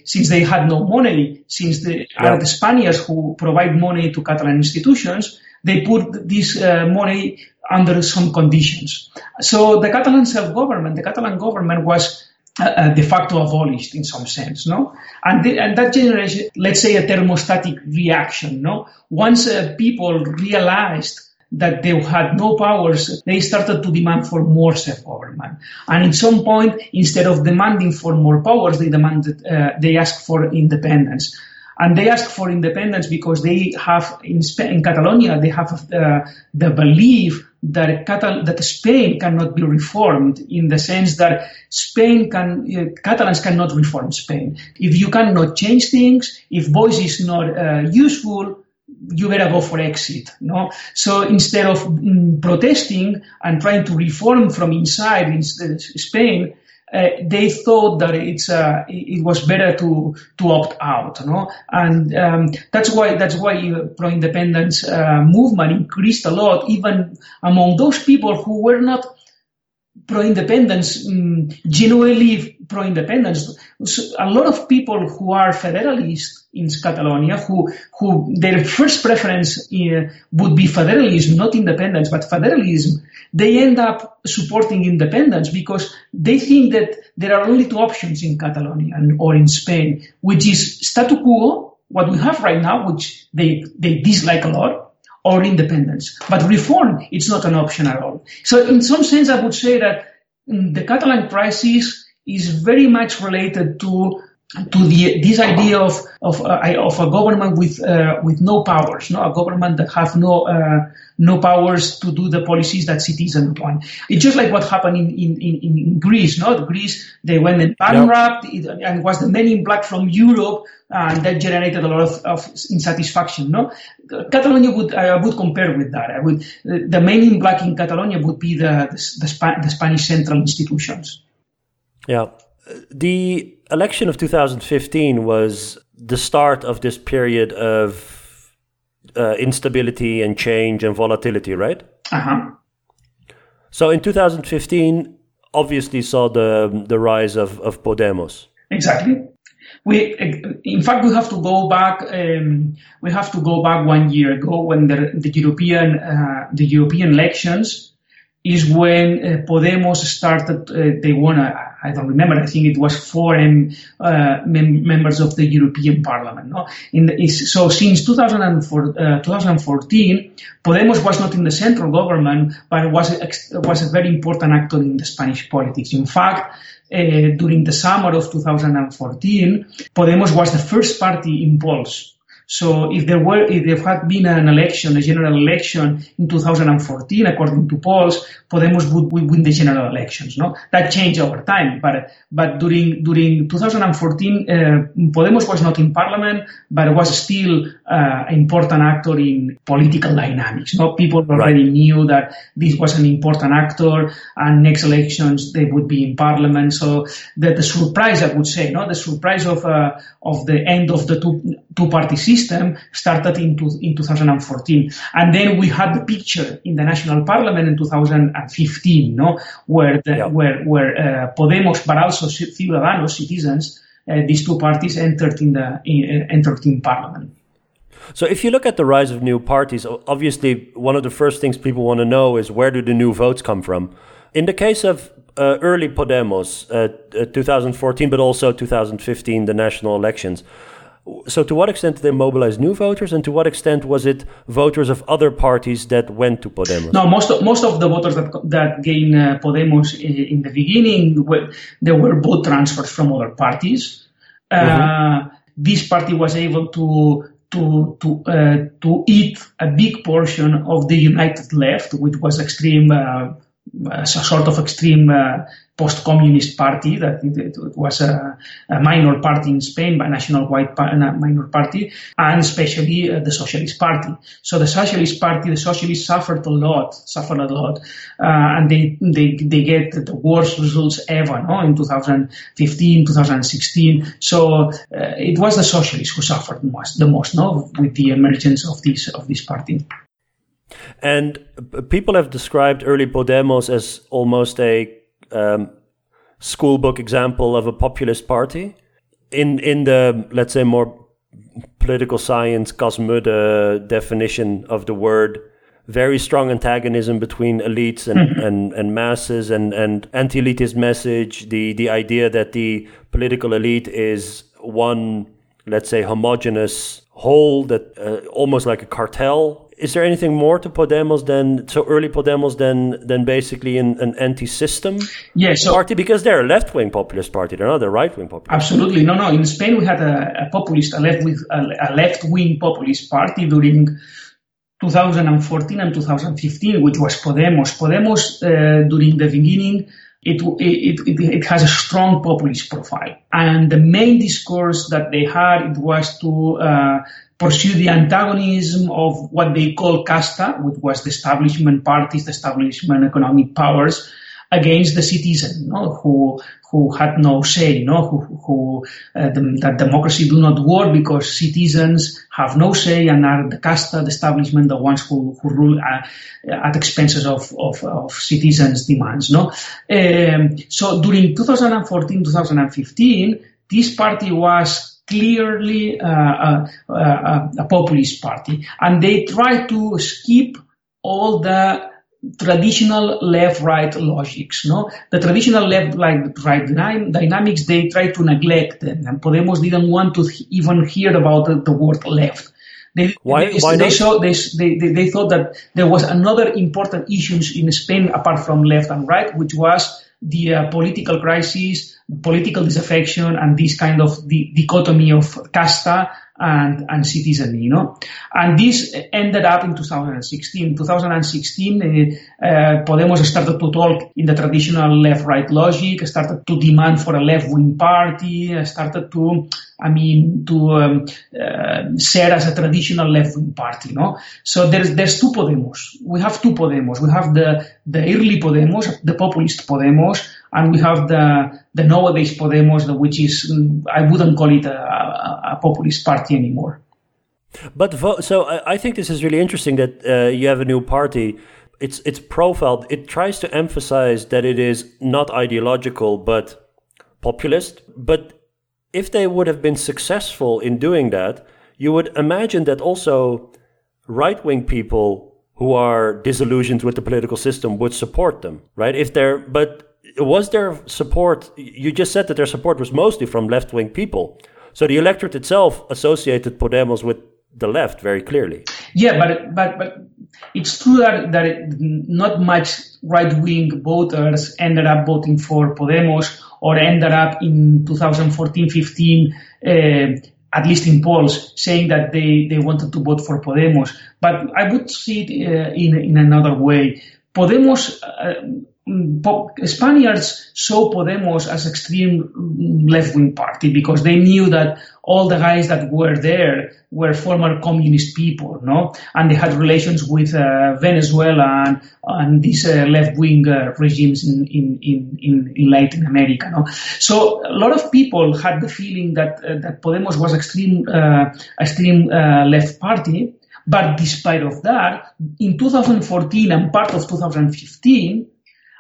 since they had no money, since they yeah. are the Spaniards who provide money to Catalan institutions, they put this uh, money under some conditions. So the Catalan self-government, the Catalan government was uh, uh, de facto abolished in some sense, no? And, the, and that generates, let's say, a thermostatic reaction, no? Once uh, people realized that they had no powers, they started to demand for more self-government. And at some point, instead of demanding for more powers, they demanded, uh, they asked for independence. And they ask for independence because they have, in, Spain, in Catalonia, they have uh, the belief that, Catal- that Spain cannot be reformed in the sense that Spain can, uh, Catalans cannot reform Spain. If you cannot change things, if voice is not uh, useful, you better go for exit. No, so instead of mm, protesting and trying to reform from inside in Spain, uh, they thought that it's uh, it was better to to opt out, no? And um, that's why that's why pro-independence uh, movement increased a lot, even among those people who were not pro-independence, um, genuinely pro-independence. So a lot of people who are federalists in Catalonia, who who their first preference uh, would be federalism, not independence, but federalism, they end up supporting independence because they think that there are only two options in Catalonia and, or in Spain, which is statu quo, what we have right now, which they they dislike a lot, or independence. But reform, it's not an option at all. So in some sense, I would say that mm, the Catalan crisis is very much related to to the this idea of of uh, of a government with uh, with no powers, no a government that have no uh, no powers to do the policies that citizens want. It's just like what happened in in, in, in Greece, no? Greece they went and bankrupt yep. and was the men in black from Europe, and that generated a lot of, of insatisfaction, no? Catalonia would I would compare with that. I would the men in black in Catalonia would be the the, the, Sp- the Spanish central institutions. Yeah, the election of 2015 was the start of this period of uh, instability and change and volatility, right? Uh-huh. So in 2015, obviously saw the the rise of, of Podemos. Exactly. We, in fact, we have to go back. Um, we have to go back one year ago when the, the European uh, the European elections is when uh, Podemos started. Uh, they won a, I don't remember. I think it was four uh, mem- members of the European Parliament. No? The, so since 2004, uh, 2014, Podemos was not in the central government, but was was a very important actor in the Spanish politics. In fact. Uh, during the summer of 2014, Podemos was the first party in polls so if there were, if there had been an election, a general election in 2014, according to polls, Podemos would, would win the general elections. No, that changed over time, but but during during 2014, uh, Podemos was not in parliament, but was still uh, an important actor in political dynamics. No, people already right. knew that this was an important actor, and next elections they would be in parliament. So the, the surprise, I would say, no, the surprise of uh, of the end of the two two party system started in, to, in 2014. And then we had the picture in the national parliament in 2015, no, where the, yeah. where where uh, Podemos, but also Ciudadanos, citizens, uh, these two parties entered in the in, uh, entered in parliament. So, if you look at the rise of new parties, obviously one of the first things people want to know is where do the new votes come from? In the case of uh, early Podemos, uh, uh 2014, but also 2015, the national elections, so, to what extent did they mobilize new voters, and to what extent was it voters of other parties that went to Podemos? No, most of, most of the voters that that gained uh, Podemos in the beginning were, there were vote transfers from other parties. Uh, mm-hmm. This party was able to to to uh, to eat a big portion of the United Left, which was extreme uh, a sort of extreme uh, post-communist party that it, it was a, a, minor party in Spain, a national white pa- minor party, and especially uh, the Socialist Party. So the Socialist Party, the Socialists suffered a lot, suffered a lot, uh, and they, they they get the worst results ever, no, in 2015, 2016. So uh, it was the Socialists who suffered most, the most, no, with the emergence of this of this party. And people have described early Podemos as almost a um, schoolbook example of a populist party. In in the let's say more political science Cas Mudde definition of the word, very strong antagonism between elites and, mm-hmm. and, and masses and, and anti-elitist message, the, the idea that the political elite is one, let's say, homogenous whole that uh, almost like a cartel is there anything more to Podemos than so early Podemos than than basically an, an anti-system yeah, so, party because they're a left-wing populist party, they're not a right-wing populist. Absolutely, no, no. In Spain, we had a, a populist, a left with a, a left-wing populist party during 2014 and 2015, which was Podemos. Podemos uh, during the beginning. It, it, it, it, has a strong populist profile. And the main discourse that they had, it was to uh, pursue the antagonism of what they call casta, which was the establishment parties, the establishment economic powers, against the citizen, who who had no say, no, who, who uh, the, that democracy do not work because citizens have no say and are the casta, the establishment, the ones who, who rule uh, at expenses of, of, of citizens' demands, no. Um, so during 2014-2015, this party was clearly uh, a, a, a, populist party. And they try to skip all the traditional left-right logics. No, the traditional left-right dynamics they try to neglect them, and Podemos didn't want to even hear about the, the word left. They, why, they, why they, saw, they, they, they thought that there was another important issue in Spain apart from left and right, which was the uh, political crisis, political disaffection, and this kind of di- dichotomy of casta and, and citizenry, you know. And this ended up in 2016. 2016, uh, uh, Podemos started to talk in the traditional left-right logic, started to demand for a left-wing party, started to, I mean, to um, uh, set as a traditional left-wing party, no? So there's, there's two Podemos. We have two Podemos. We have the, the early Podemos, the populist Podemos, and we have the the nowadays Podemos, which is I wouldn't call it a, a, populist party anymore. But vo- so I think this is really interesting that uh, you have a new party. It's it's profiled. It tries to emphasize that it is not ideological but populist. But if they would have been successful in doing that, you would imagine that also right wing people who are disillusioned with the political system would support them, right? If they're but was there support? You just said that their support was mostly from left wing people. So the electorate itself associated Podemos with the left very clearly. Yeah, but but but it's true that that it, not much right wing voters ended up voting for Podemos or ended up in 2014-15. Uh, at least in polls, saying that they, they wanted to vote for Podemos. But I would see it uh, in, in another way. Podemos uh, Spaniards saw Podemos as extreme left-wing party because they knew that all the guys that were there were former communist people, no, and they had relations with uh, Venezuela and, and these uh, left-wing uh, regimes in, in, in, in, Latin America, no. So a lot of people had the feeling that uh, that Podemos was extreme uh, extreme uh, left party, but despite of that, in 2014 and part of 2015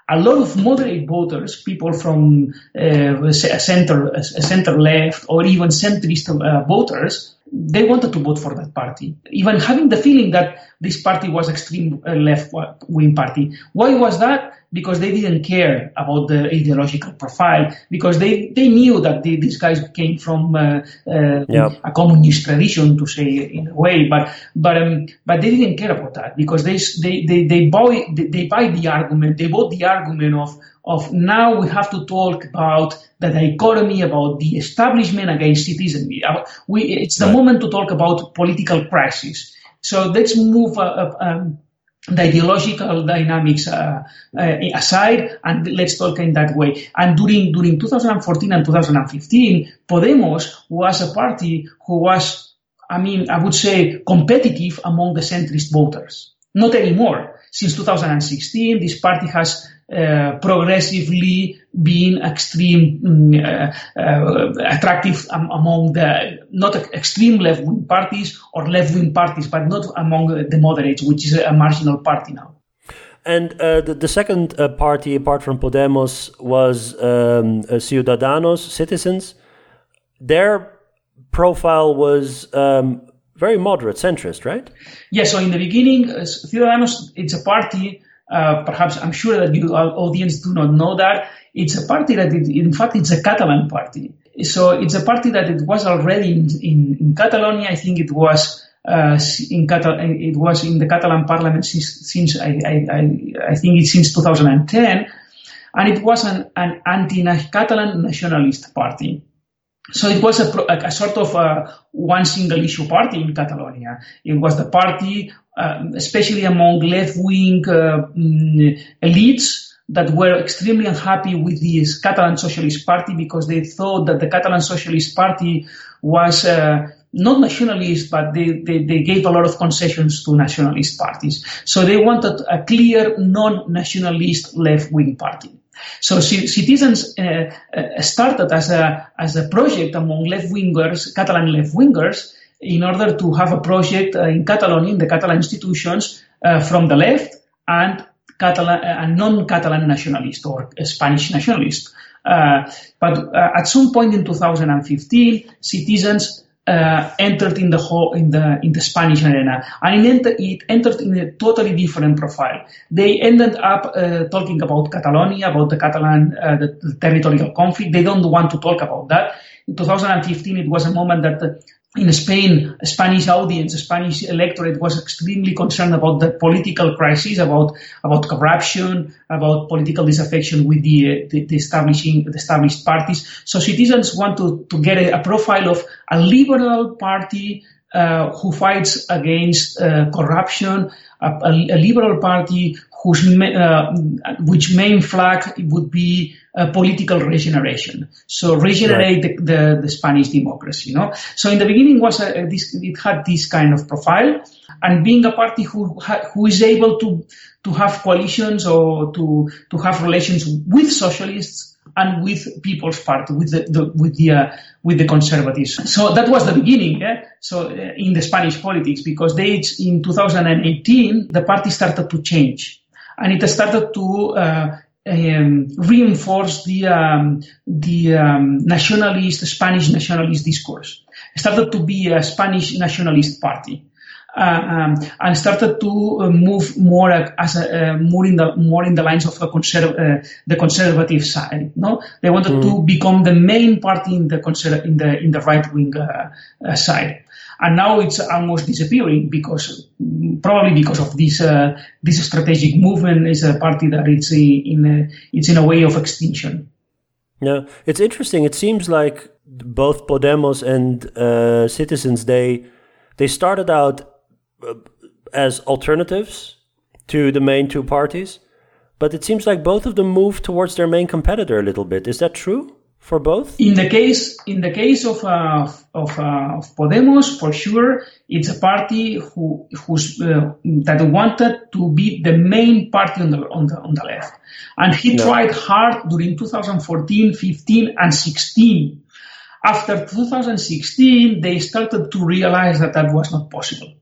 a lot of moderate voters, people from uh, center, center left, or even centrist uh, voters, they wanted to vote for that party, even having the feeling that this party was extreme uh, left wing party. Why was that? Because they didn't care about the ideological profile, because they, they knew that they, these guys came from uh, uh, a communist tradition, to say in a way, but but um, but they didn't care about that because they they they, they buy they, they buy the argument, they bought the argument of of now we have to talk about the dichotomy about the establishment against citizenry. Uh, we, it's the right. moment to talk about political crisis. So let's move uh, uh, um, the ideological dynamics uh, uh, aside and let's talk in that way. And during during 2014 and 2015, Podemos was a party who was, I mean, I would say competitive among the centrist voters. Not anymore. Since 2016, this party has uh, progressively being extreme mm, uh, uh, attractive um, among the not extreme left wing parties or left wing parties, but not among the moderates, which is a marginal party now. And uh, the, the, second uh, party, apart from Podemos, was um, Ciudadanos, Citizens. Their profile was um, very moderate, centrist, right? Yeah. So in the beginning, Ciudadanos, it's a party uh, perhaps I'm sure that your audience do not know that it's a party that it, in fact it's a Catalan party. So it's a party that it was already in, in, in Catalonia. I think it was uh, in Catal- it was in the Catalan parliament since, since I, I, I, think it's since 2010, and it was an, an anti-Catalan nationalist party. So it was a, a, a sort of a one single issue party in Catalonia. It was the party, uh, especially among left-wing uh, mm, elites, that were extremely unhappy with the Catalan Socialist Party because they thought that the Catalan Socialist Party was uh, not nationalist, but they, they, they, gave a lot of concessions to nationalist parties. So they wanted a clear non-nationalist left-wing party. So citizens uh, uh, started as a as a project among left wingers, Catalan left wingers, in order to have a project uh, in Catalonia, in the Catalan institutions, uh, from the left and Catalan uh, non-Catalan nationalist or Spanish nationalist. Uh, but at some point in 2015, citizens uh, entered in the whole in the in the Spanish arena, and it, enter, it entered in a totally different profile. They ended up uh, talking about Catalonia, about the Catalan uh, the, the, territorial conflict. They don't want to talk about that. In 2015, it was a moment that in Spain, a Spanish audience, a Spanish electorate was extremely concerned about the political crisis, about about corruption, about political disaffection with the, the, the establishing the established parties. So citizens want to, to get a, a profile of a liberal party uh, who fights against uh, corruption, a, a, liberal party whose uh, which main flag would be political regeneration. So regenerate right. the, the, the, Spanish democracy. You know. So in the beginning was a, this it had this kind of profile, and being a party who who is able to to have coalitions or to to have relations with socialists and with People's Party, with the, the with the uh, with the conservatives. So that was the beginning. Yeah? So uh, in the Spanish politics, because they in 2018 the party started to change, and it started to uh, um, reinforce the um, the um, nationalist Spanish nationalist discourse. It started to be a Spanish nationalist party. Uh, um, and started to uh, move more as a, uh, more in the more in the lines of the, conserv- the conservative side. No, they wanted mm. to become the main party in the conser- in the in the right wing side and now it's almost disappearing because probably because of this uh, this strategic movement is a party that it's in, a, it's in a way of extinction. Yeah, it's interesting. It seems like both Podemos and uh, Citizens they they started out uh, as alternatives to the main two parties, but it seems like both of them moved towards their main competitor a little bit. Is that true for both? In the case in the case of uh, of, uh, of, Podemos, for sure, it's a party who who's uh, that wanted to be the main party on the on the on the left, and he no. tried hard during 2014, 15, and 16. After 2016, they started to realize that that was not possible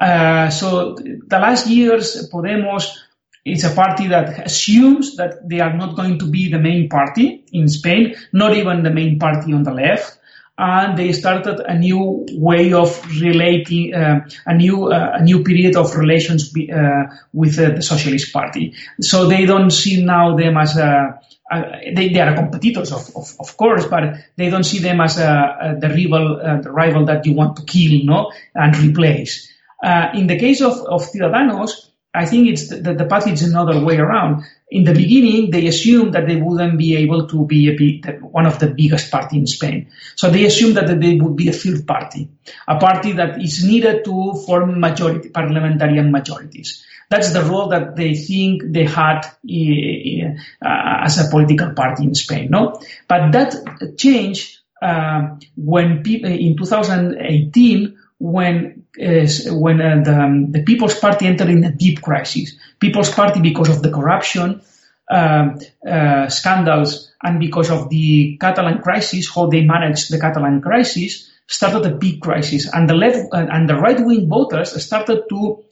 uh, so the last years, Podemos is a party that assumes that they are not going to be the main party in Spain, not even the main party on the left. And they started a new way of relating, uh, a new uh, a new period of relations be, uh, with the Socialist Party. So they don't see now them as a, they, they are competitors, of, of, of, course, but they don't see them as a, the rival, uh, the rival that you want to kill, no, and replace. Uh, in the case of, of Ciudadanos, I think it's the, the path is another way around. In the beginning, they assumed that they wouldn't be able to be a big, one of the biggest party in Spain. So they assumed that they would be a third party, a party that is needed to form majority, parliamentarian majorities. That's the role that they think they had uh, as a political party in Spain, no? But that changed uh, when people in 2018 when when uh, the, um, the, People's Party entered in a deep crisis. People's Party, because of the corruption um, uh, scandals and because of the Catalan crisis, how they managed the Catalan crisis, started a big crisis, and the left uh, and the right wing voters started to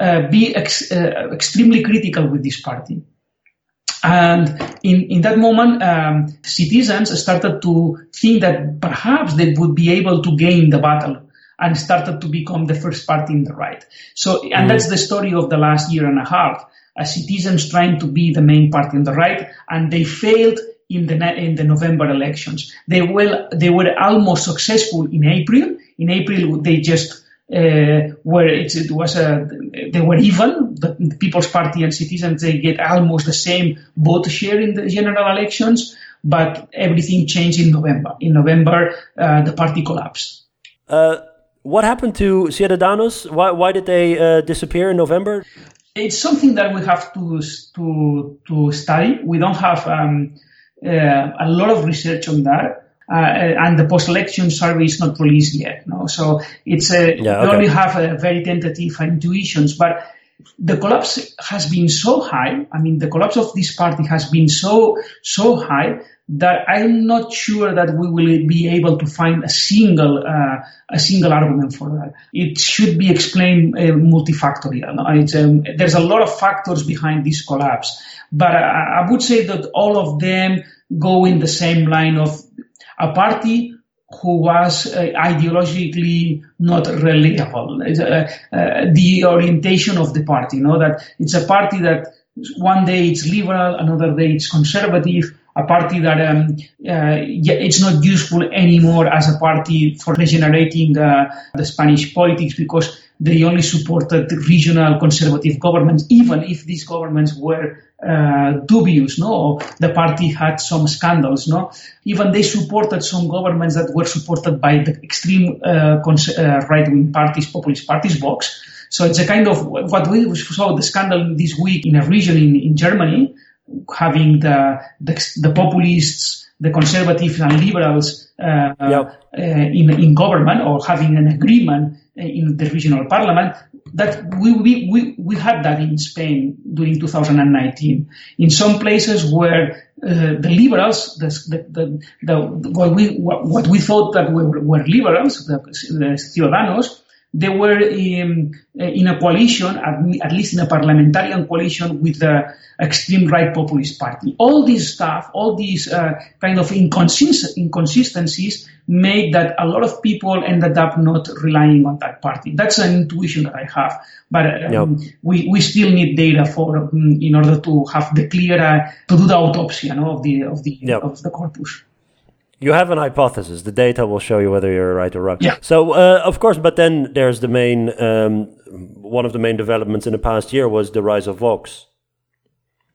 uh, be ex- uh, extremely critical with this party. And in, in that moment, um, citizens started to think that perhaps they would be able to gain the battle and started to become the first party in the right. So, and mm. that's the story of the last year and a half. As citizens trying to be the main party in the right, and they failed in the in the November elections. They were they were almost successful in April. In April, they just uh, where it, it, was a, they were even. The, the, People's Party and Citizens they get almost the same vote share in the general elections, but everything changed in November. In November, uh, the party collapsed. Uh, what happened to Ciudadanos? Why, why did they uh, disappear in November? It's something that we have to to to study. We don't have um, uh, a lot of research on that. Uh, and the post-election survey is not released yet. No? So it's a, yeah, okay. we only have a very tentative intuitions, but the collapse has been so high. I mean, the collapse of this party has been so so high that I'm not sure that we will be able to find a single uh, a single argument for that. It should be explained uh, multifactorial. Um, there's a lot of factors behind this collapse, but I, I would say that all of them go in the same line of a party who was uh, ideologically not reliable. Uh, uh, the orientation of the party, you know, that it's a party that one day it's liberal, another day it's conservative, a party that um, uh, it's not useful anymore as a party for regenerating uh, the Spanish politics because they only supported regional conservative governments, even if these governments were uh, dubious. No, the party had some scandals. No, even they supported some governments that were supported by the extreme uh, cons- uh, right-wing parties, populist parties, Vox. So it's a kind of what we saw the scandal this week in a region in, in Germany, having the, the, the populists, the conservatives and liberals uh, yep. uh, in in government or having an agreement in the regional parliament. That we, we, we, we had that in Spain during 2019. In some places where uh, the liberals, the, the, the, what, we, what we thought that were, were liberals, the, the Ciudadanos, they were in, in a coalition, at, least in a parliamentarian coalition with the extreme right populist party. All this stuff, all these uh, kind of inconsist- inconsistencies made that a lot of people ended up not relying on that party. That's an intuition that I have. But um, yep. we, we still need data for um, in order to have the clear uh, to do the autopsy you know, of the of the yep. of the corpus. You have an hypothesis. The data will show you whether you're right or wrong. Yeah. So, uh, of course, but then there's the main, um, one of the main developments in the past year was the rise of Vox.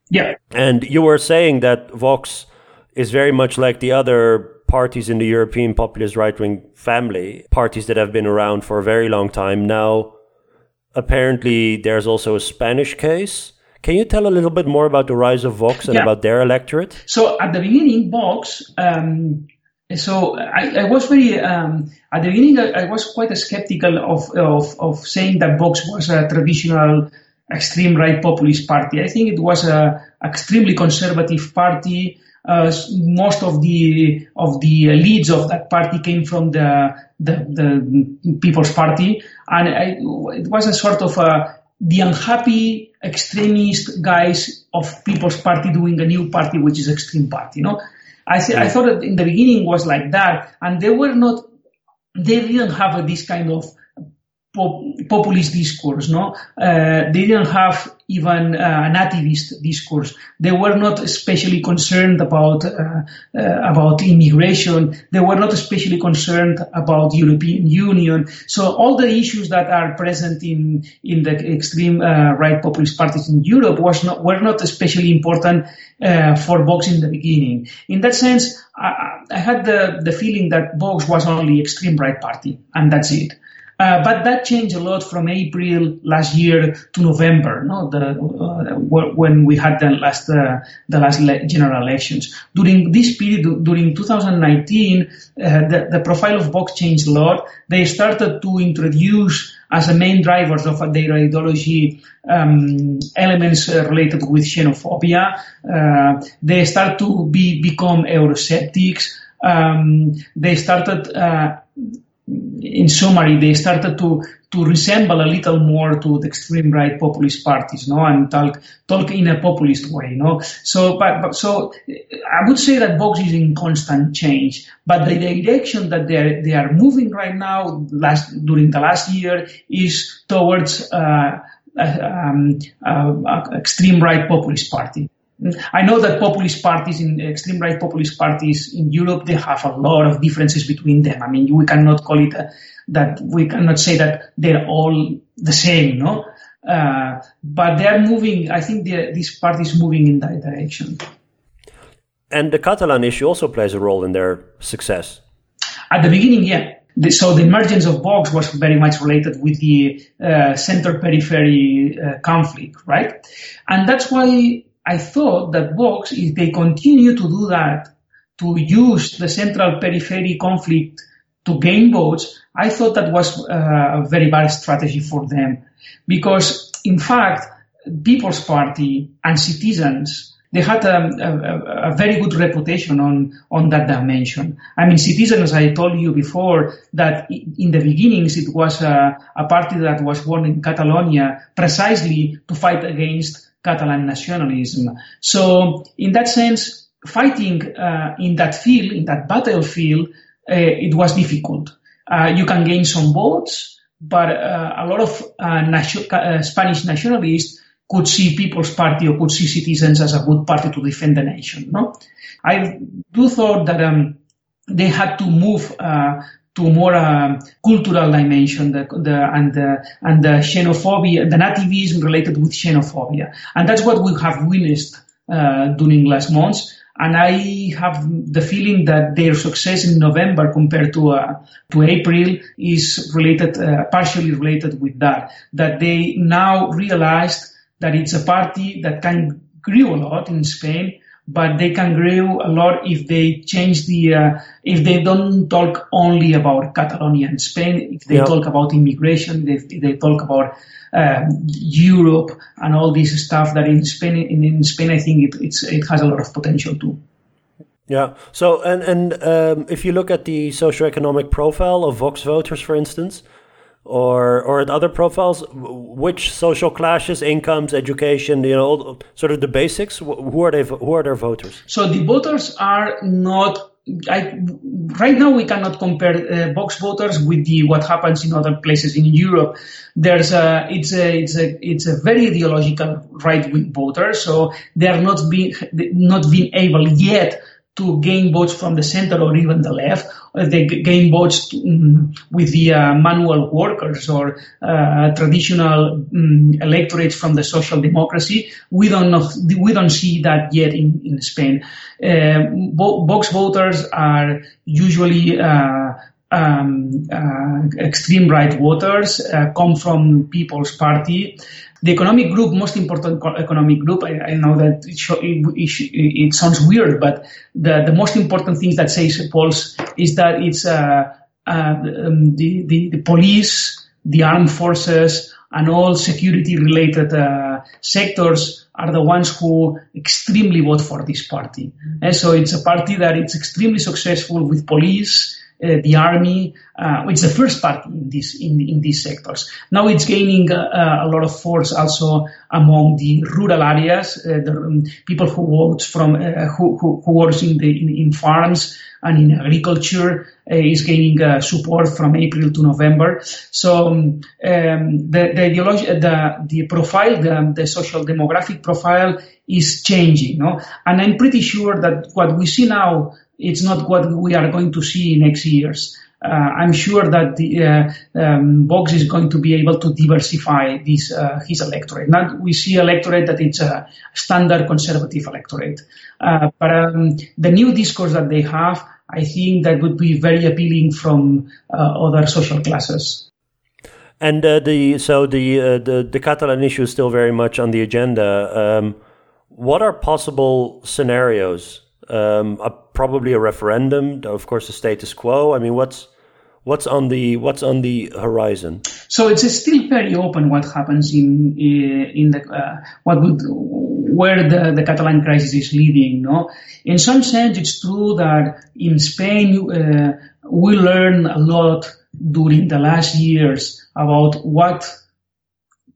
Yeah. And you were saying that Vox is very much like the other parties in the European populist right wing family, parties that have been around for a very long time. Now, apparently, there's also a Spanish case. Can you tell a little bit more about the rise of Vox and yeah. about their electorate? So, at the beginning, Vox um, so I, I, was very um, at the beginning I, I, was quite skeptical of, of, of saying that Vox was a traditional extreme right populist party. I think it was a extremely conservative party. Uh, most of the of the leads of that party came from the the, the People's Party, and I, it was a sort of a, the unhappy extremist guys of People's Party doing a new party, which is extreme party. You know, I, th- I thought that in the beginning was like that, and they were not, they didn't have this kind of populist discourse. No, uh, they didn't have even uh, nativist discourse. They were not especially concerned about uh, uh, about immigration. They were not especially concerned about European Union. So all the issues that are present in in the extreme uh, right populist parties in Europe was not were not especially important uh, for Vox in the beginning. In that sense, I, I had the the feeling that Vox was only extreme right party, and that's it. Uh, but that changed a lot from April last year to November, no? the, uh, when we had the last uh, the last general elections. During this period, during 2019, uh, the, the profile of Vox changed a lot. They started to introduce as a main drivers of their ideology um, elements uh, related with xenophobia. Uh, they start to be become Eurosceptics. Um, they started in summary, they started to to resemble a little more to the extreme right populist parties, no, and talk talk in a populist way, no. So, but, but so I would say that Vox is in constant change, but the direction that they are, they are moving right now, last during the last year, is towards uh, um, uh, extreme right populist party. I know that populist parties, in extreme right populist parties in Europe, they have a lot of differences between them. I mean, we cannot call it a, that we cannot say that they're all the same, no? Uh, but they're moving. I think this party is moving in that direction. And the Catalan issue also plays a role in their success. At the beginning, yeah. The, so the emergence of Vox was very much related with the uh, center-periphery uh, conflict, right? And that's why I thought that Vox, if they continue to do that, to use the central periphery conflict to gain votes, I thought that was uh, a very bad strategy for them. Because, in fact, People's Party and citizens, they had a, a, a, very good reputation on, on that dimension. I mean, citizens, I told you before that in the beginnings it was a, a party that was born in Catalonia precisely to fight against Catalan nationalism. So in that sense, fighting uh, in that field, in that battlefield, uh, it was difficult. Uh, you can gain some votes, but uh, a lot of uh, uh, Spanish nationalists could see People's Party or could see citizens as a good party to defend the nation. No, I do thought that um, they had to move uh, to more uh, cultural dimension, the, the, and the and the xenophobia, the nativism related with xenophobia, and that's what we have witnessed uh, during last months. And I have the feeling that their success in November compared to uh, to April is related, uh, partially related with that. That they now realized that it's a party that can grow a lot in Spain, but they can grow a lot if they change the, uh, if they don't talk only about Catalonia and Spain, if they yep. talk about immigration, if they talk about um, Europe and all this stuff that in Spain, in, in Spain, I think it, it has a lot of potential too. Yeah. So, and and um, if you look at the socioeconomic profile of Vox voters, for instance, or or at other profiles, which social classes, incomes, education, you know, sort of the basics. Who are they? Who are their voters? So the voters are not. I, right now, we cannot compare uh, Vox voters with the what happens in other places in Europe. There's a it's a it's a it's a very ideological right wing voter, so they are not being not being able yet to gain votes from the center or even the left. They gain votes um, with the uh, manual workers or uh, traditional um, electorates from the social democracy. We don't know, we don't see that yet in, in Spain. Uh, voters are usually uh, um, uh, extreme right voters, uh, come from People's Party, the economic group, most important economic group, I, I know that it, it, it, sounds weird, but the, the most important thing that says polls is that it's uh, uh, um, the, the, the, police, the armed forces, and all security related uh, sectors are the ones who extremely vote for this party. And so it's a party that is extremely successful with police, the army, uh, it's the first part in this in, in these sectors. Now it's gaining uh, a lot of force also among the rural areas, uh, the um, people who vote from uh, who, who, who works in the in, in farms and in agriculture uh, is gaining support from April to November. So um, um, the the ideology, the the profile, the, the social demographic profile is changing, no? And I'm pretty sure that what we see now it's not what we are going to see next years. Uh, I'm sure that the, uh, um, Vox is going to be able to diversify this uh, his electorate. Now we see electorate that it's a standard conservative electorate, uh, but um, the new discourse that they have, I think that would be very appealing from uh, other social classes. And uh, the so the the the Catalan issue is still very much on the agenda. Um, what are possible scenarios um, probably a referendum, of course, the status quo. I mean, what's what's on the what's on the horizon? So it's still very open what happens in in the uh, what would where the, the Catalan crisis is leading. No, in some sense, it's true that in Spain uh, we learned a lot during the last years about what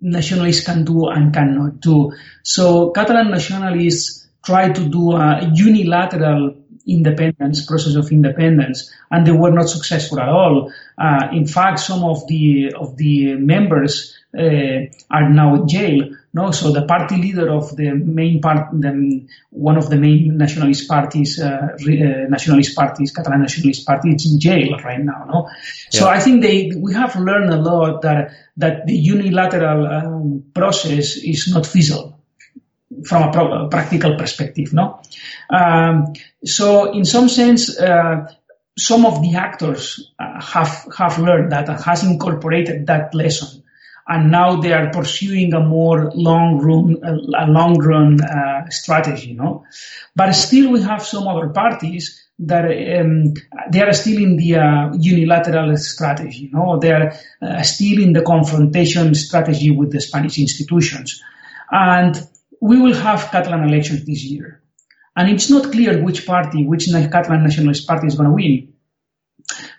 nationalists can do and cannot do. So Catalan nationalists try to do a unilateral independence, process of independence, and they were not successful at all. Uh, in fact, some of the of the members uh, are now in jail. No, so the party leader of the main part, the, one of the main nationalist parties, uh, uh, nationalist parties, Catalan nationalist party, is in jail right now. No, yeah. so I think they we have learned a lot that that the unilateral um, process is not feasible from a, practical perspective. No, um, so in some sense, uh, some of the actors uh, have have learned that uh, has incorporated that lesson, and now they are pursuing a more long run a long run uh, strategy. No, but still we have some other parties that um, they are still in the uh, unilateral strategy. No, they are uh, still in the confrontation strategy with the Spanish institutions, and we will have Catalan elections this year. And it's not clear which party, which Catalan nationalist party is going to win.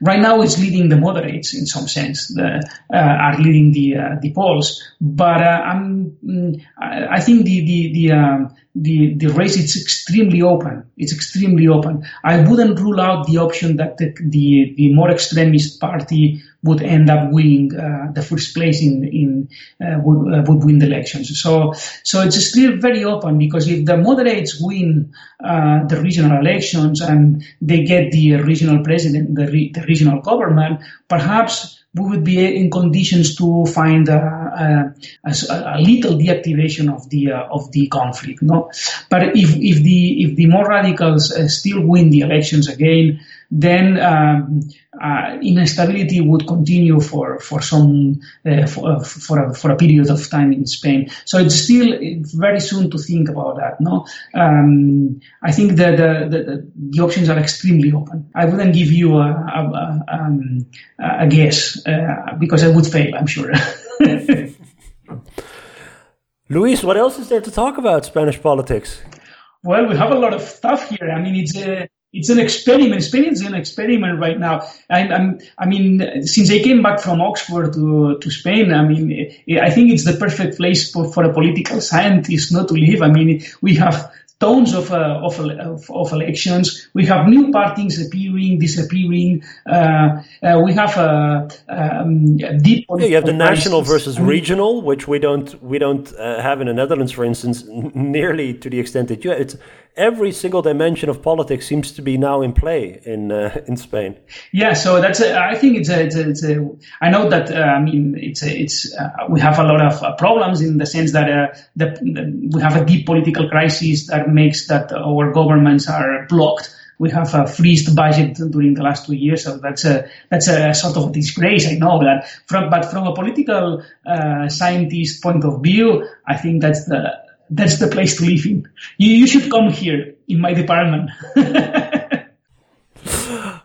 Right now, it's leading the moderates in some sense, the, uh, are leading the uh, the polls. But uh, mm, I think the the the, um, the, the race is extremely open. It's extremely open. I wouldn't rule out the option that the, the, the more extremist party would end up winning uh, the first place in in uh, would, uh, would win the elections. So so it's still very open because if the moderates win uh, the regional elections and they get the regional president, the, re- the regional government, perhaps we would be in conditions to find a, a, a little deactivation of the uh, of the conflict. No, but if if the if the more radicals uh, still win the elections again, then um, uh, instability would continue for for some uh, for, uh, for, a, for a period of time in Spain. So it's still very soon to think about that. No, um, I think that the, the, the, options are extremely open. I wouldn't give you a, a, um, a guess uh, because I would fail. I'm sure. Luis, what else is there to talk about Spanish politics? Well, we have a lot of stuff here. I mean, it's a it's an experiment. Spain is an experiment right now. I, I'm, I mean, since I came back from Oxford to, to Spain, I mean, I think it's the perfect place for, for a political scientist not to live. I mean, we have tons of, uh, of, of, of, elections. We have new parties appearing, disappearing. Uh, uh, we have a, um, deep. Yeah, you have the national versus regional, which we don't we don't uh, have in the Netherlands, for instance, nearly to the extent that you. It's every single dimension of politics seems to be now in play in uh, in Spain. Yeah, so that's a, I think it's a, it's a, it's a I know that uh, I mean it's a, it's uh, we have a lot of uh, problems in the sense that uh, the, we have a deep political crisis that makes that our governments are blocked. We have a freezed budget during the last two years, so that's a that's a sort of disgrace. I know that, from but from a political uh, scientist point of view, I think that's the that's the place to live in. You, you should come here in my department.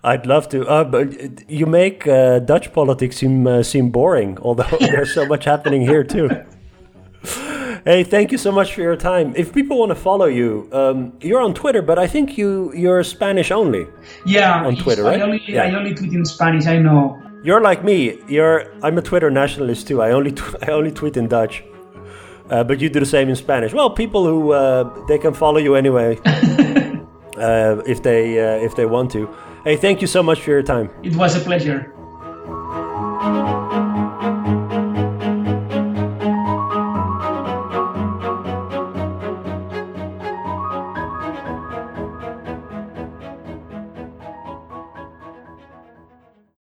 I'd love to. Uh, but you make uh, Dutch politics seem uh, seem boring, although there's so much happening here too. hey, thank you so much for your time. If people want to follow you, um, you're on Twitter, but I think you you're Spanish only. Yeah, on Twitter, right? I only, yeah. I only tweet in Spanish. I know. You're like me. You're I'm a Twitter nationalist too. I only I only tweet in Dutch. Uh, but you do the same in Spanish. Well, people who uh, they can follow you anyway uh, if they uh, if they want to. Hey, thank you so much for your time. It was a pleasure.